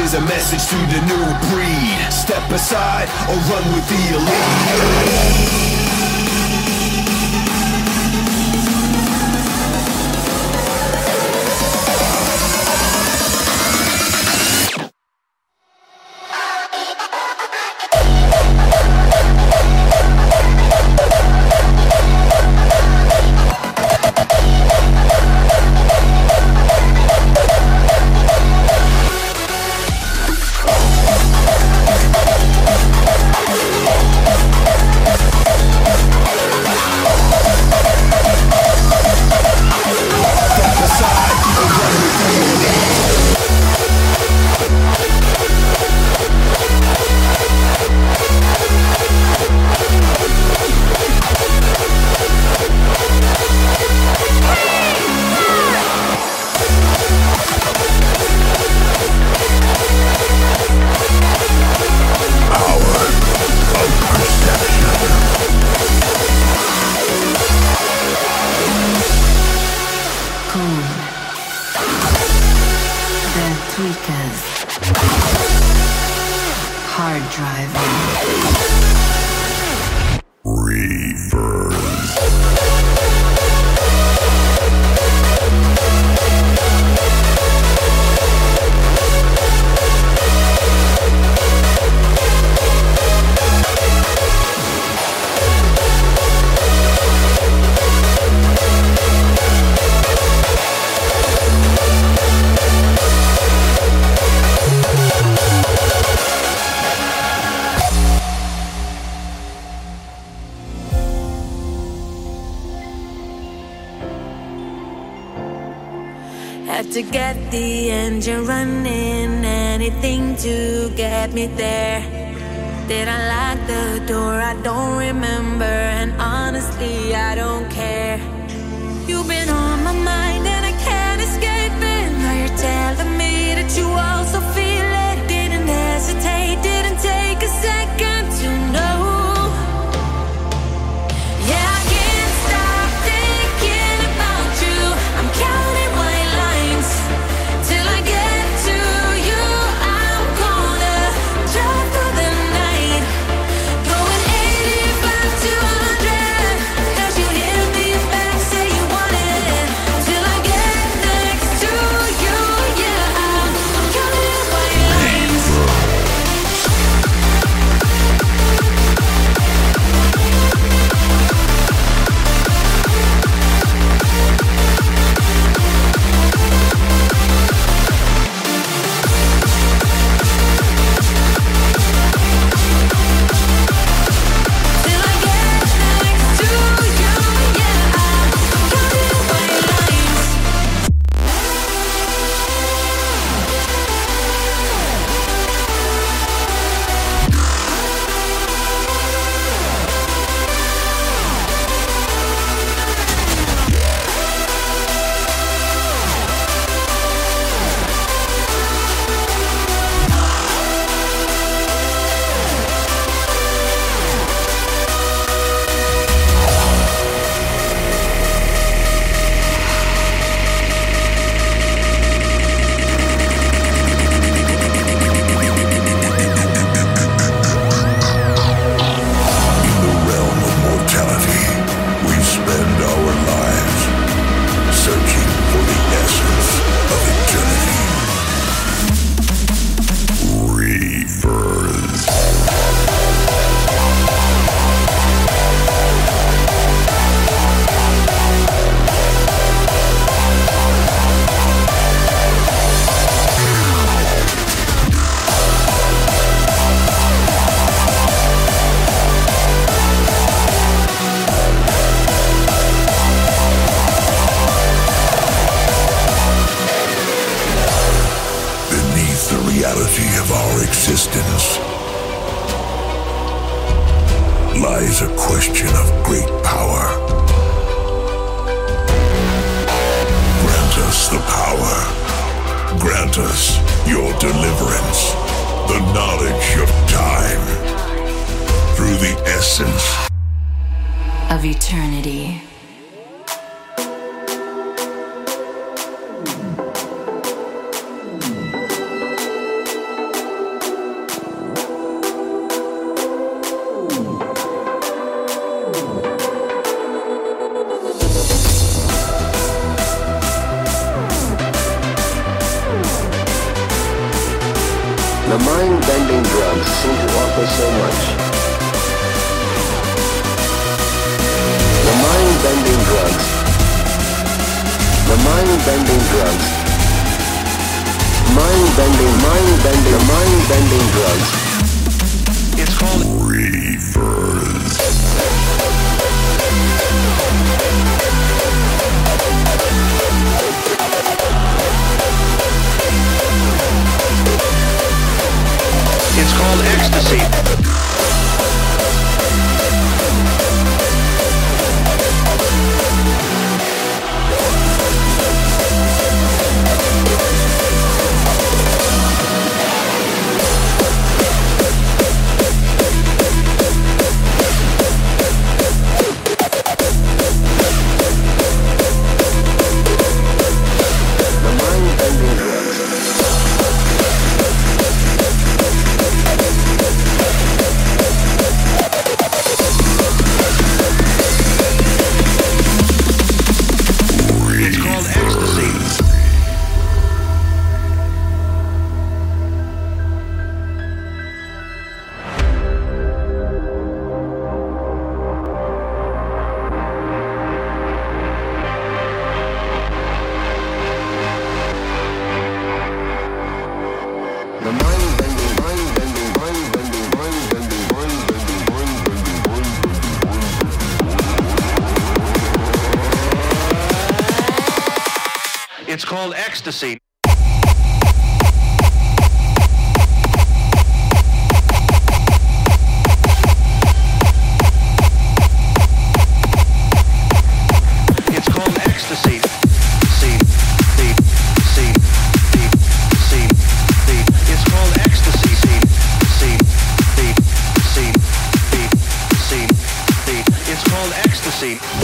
is a message to the new breed. Step aside or run with the elite. danger knowledge of time through the essence of eternity. ecstasy. It's called ecstasy. It's called ecstasy.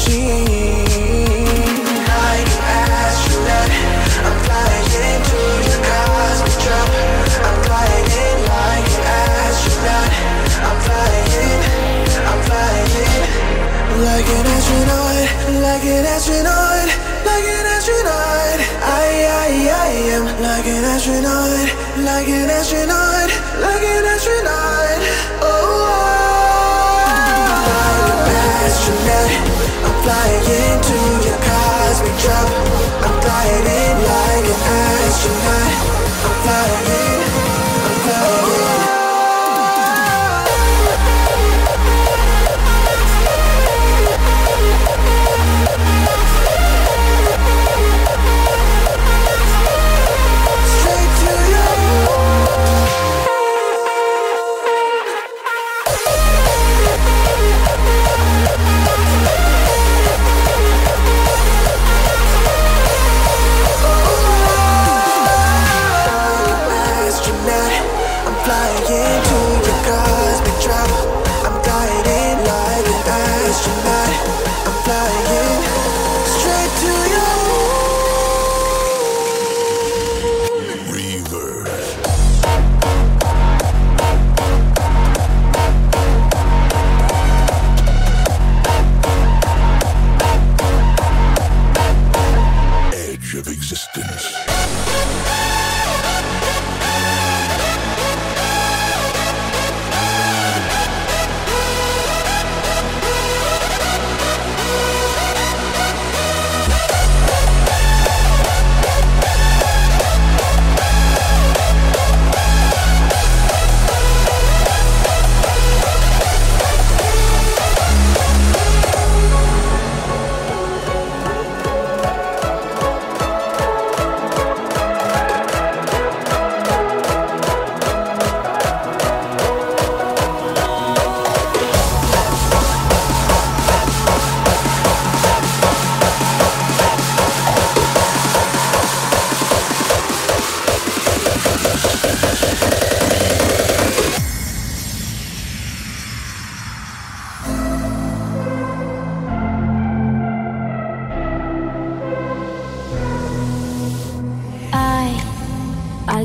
astronaut, I'm flying cosmic drop. I'm flying, I'm flying like an astronaut, like an astronaut, like an astronaut. I, I, I am like an astronaut, like an astronaut, like an astronaut.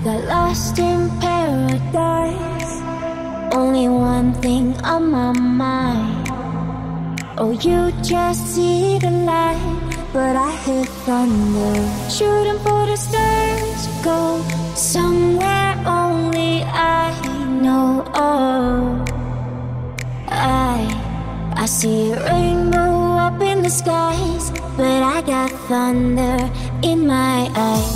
got lost in paradise. Only one thing on my mind. Oh, you just see the light, but I hear thunder. Shooting for the stars, go somewhere only I know. Oh, I I see a rainbow up in the skies, but I got thunder in my eyes.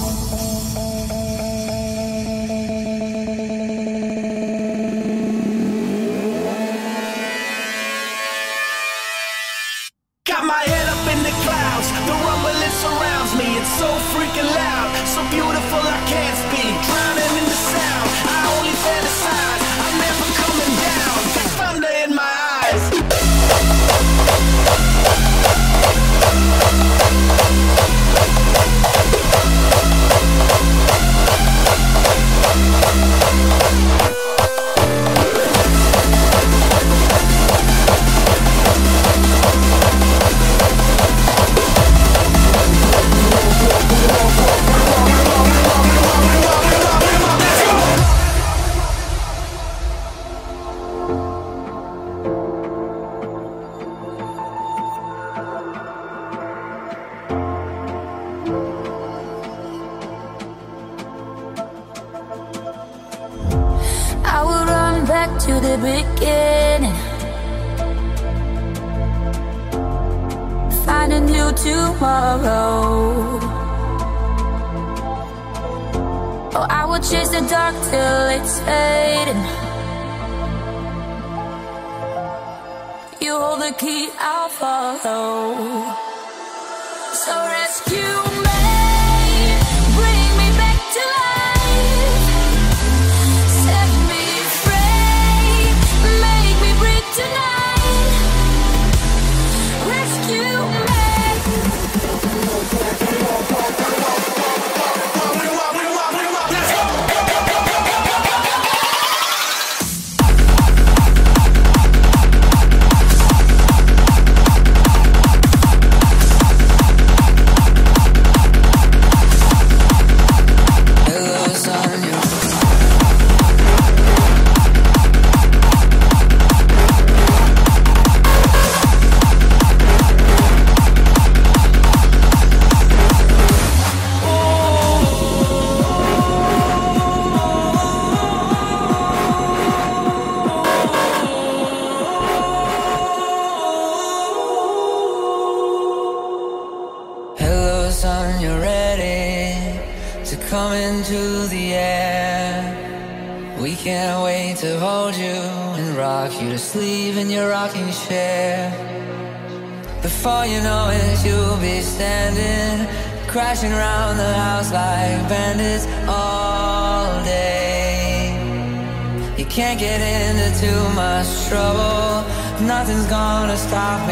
Gonna stop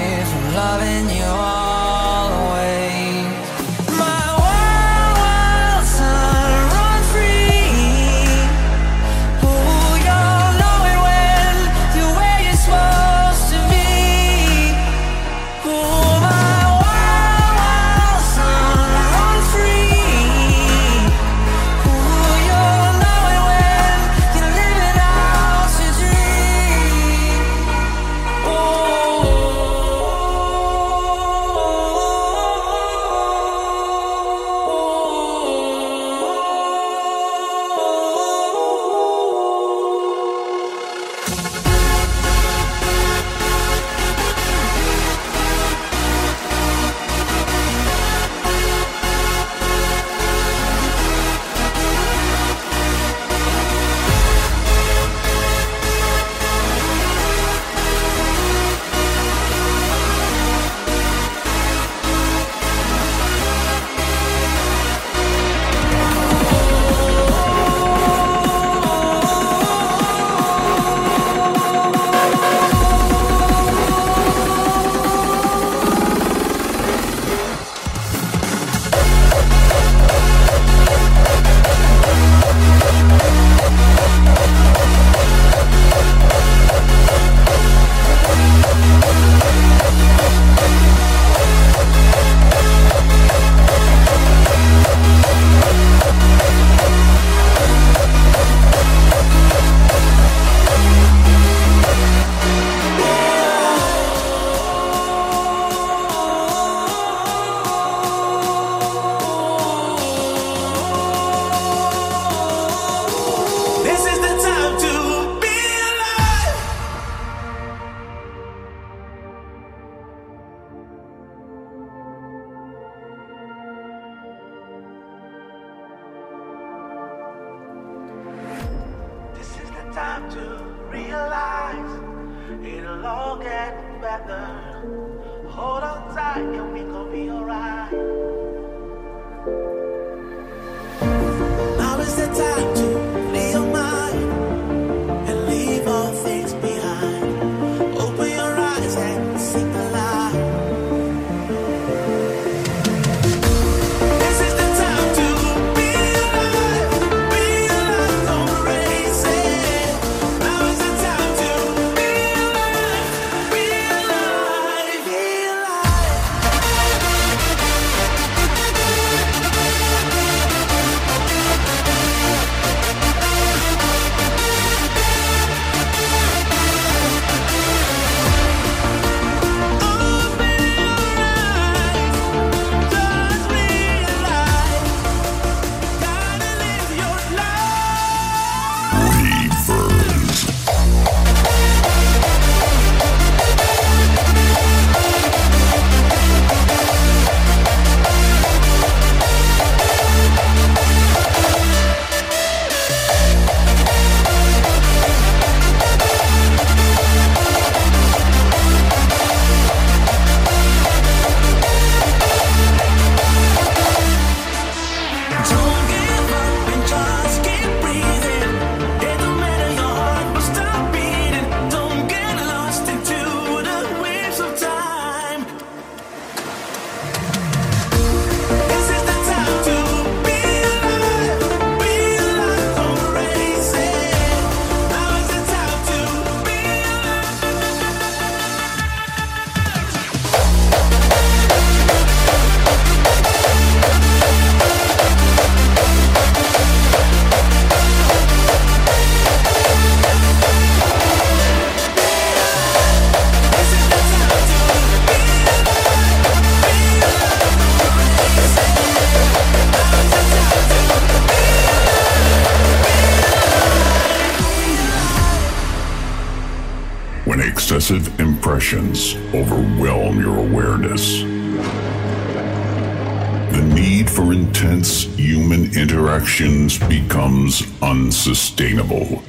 overwhelm your awareness. The need for intense human interactions becomes unsustainable.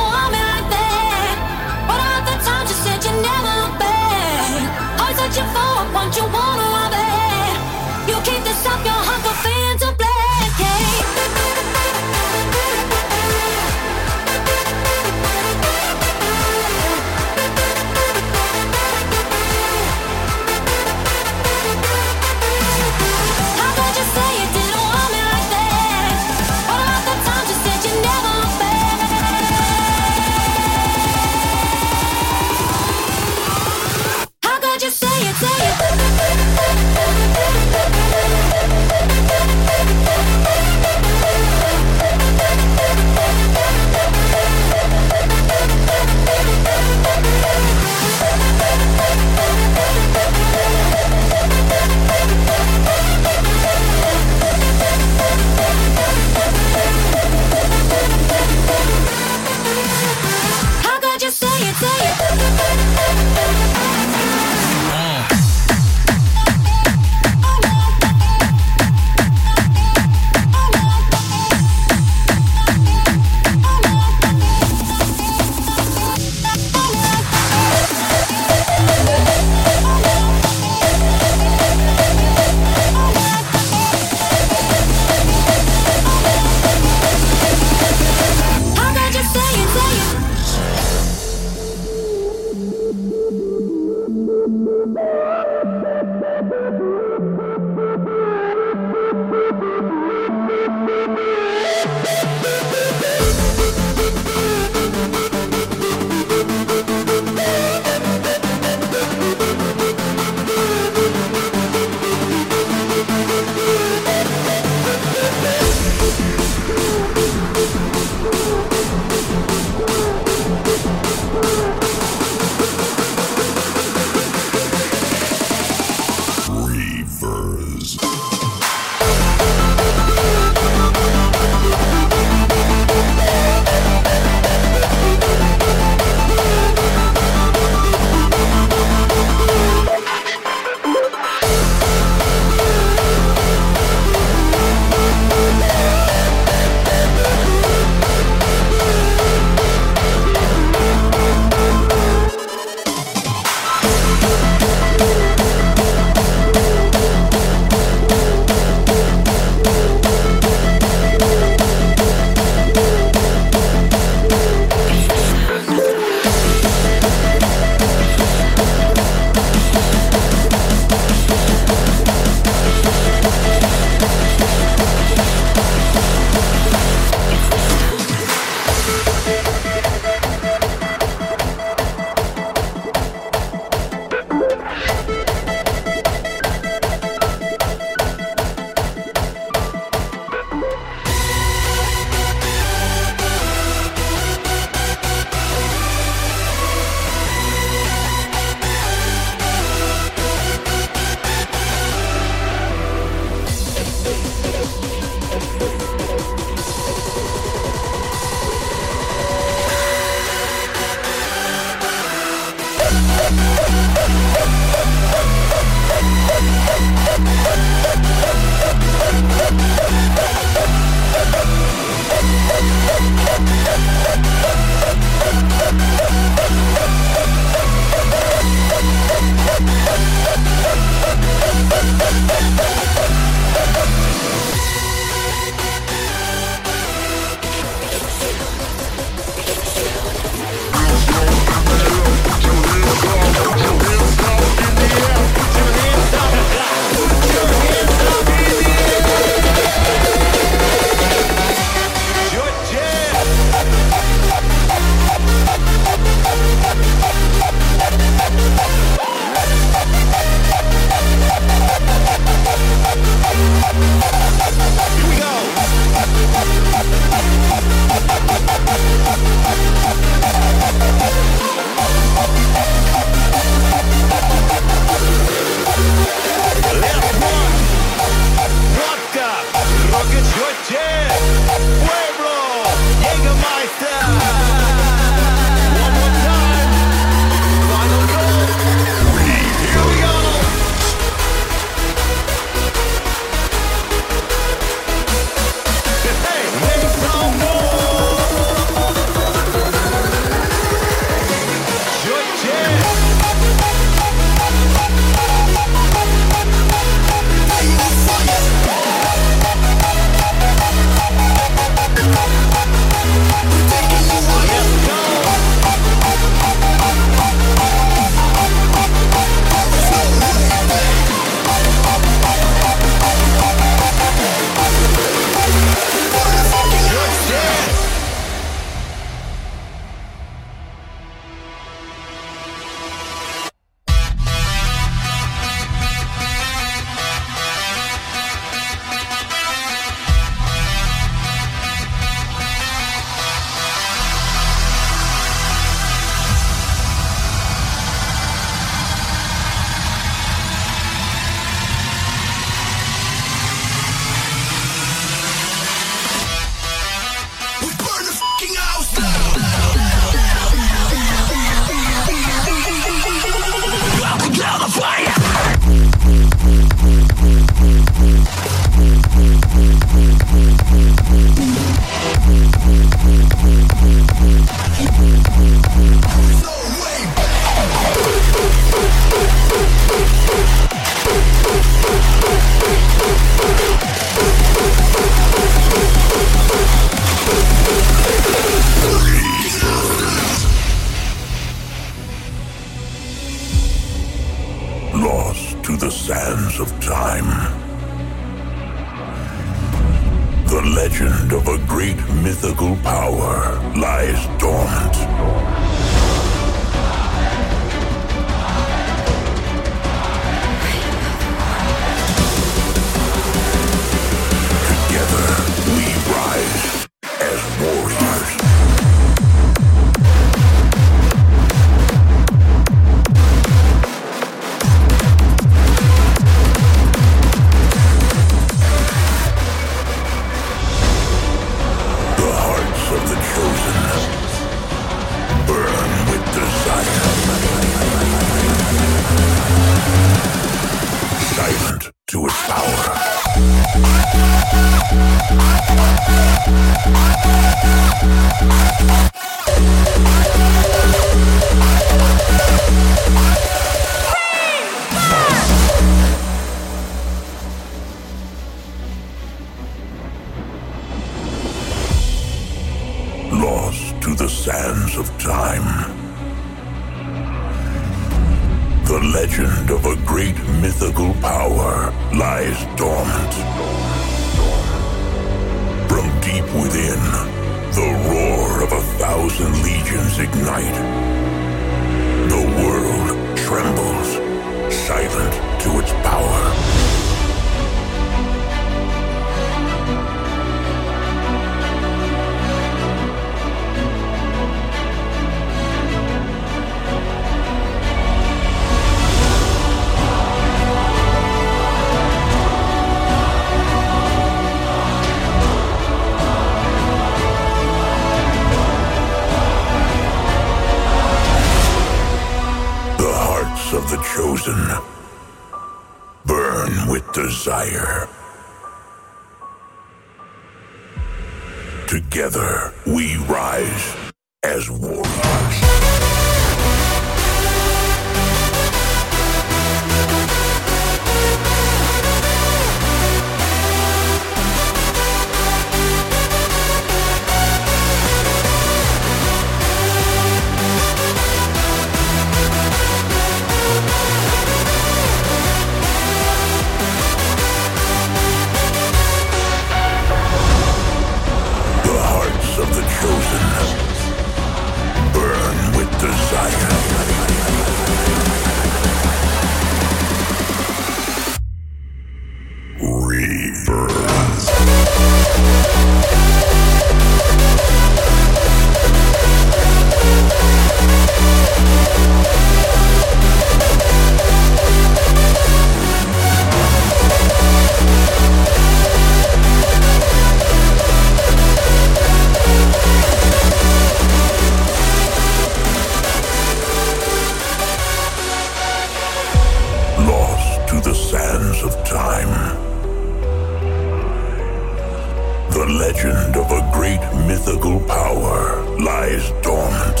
mythical power lies dormant.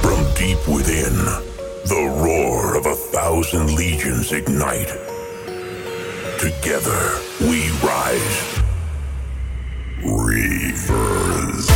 From deep within, the roar of a thousand legions ignite. Together, we rise. Reverze.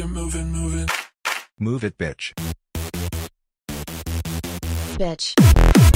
like the way you're moving, moving. Move it, bitch. Bitch.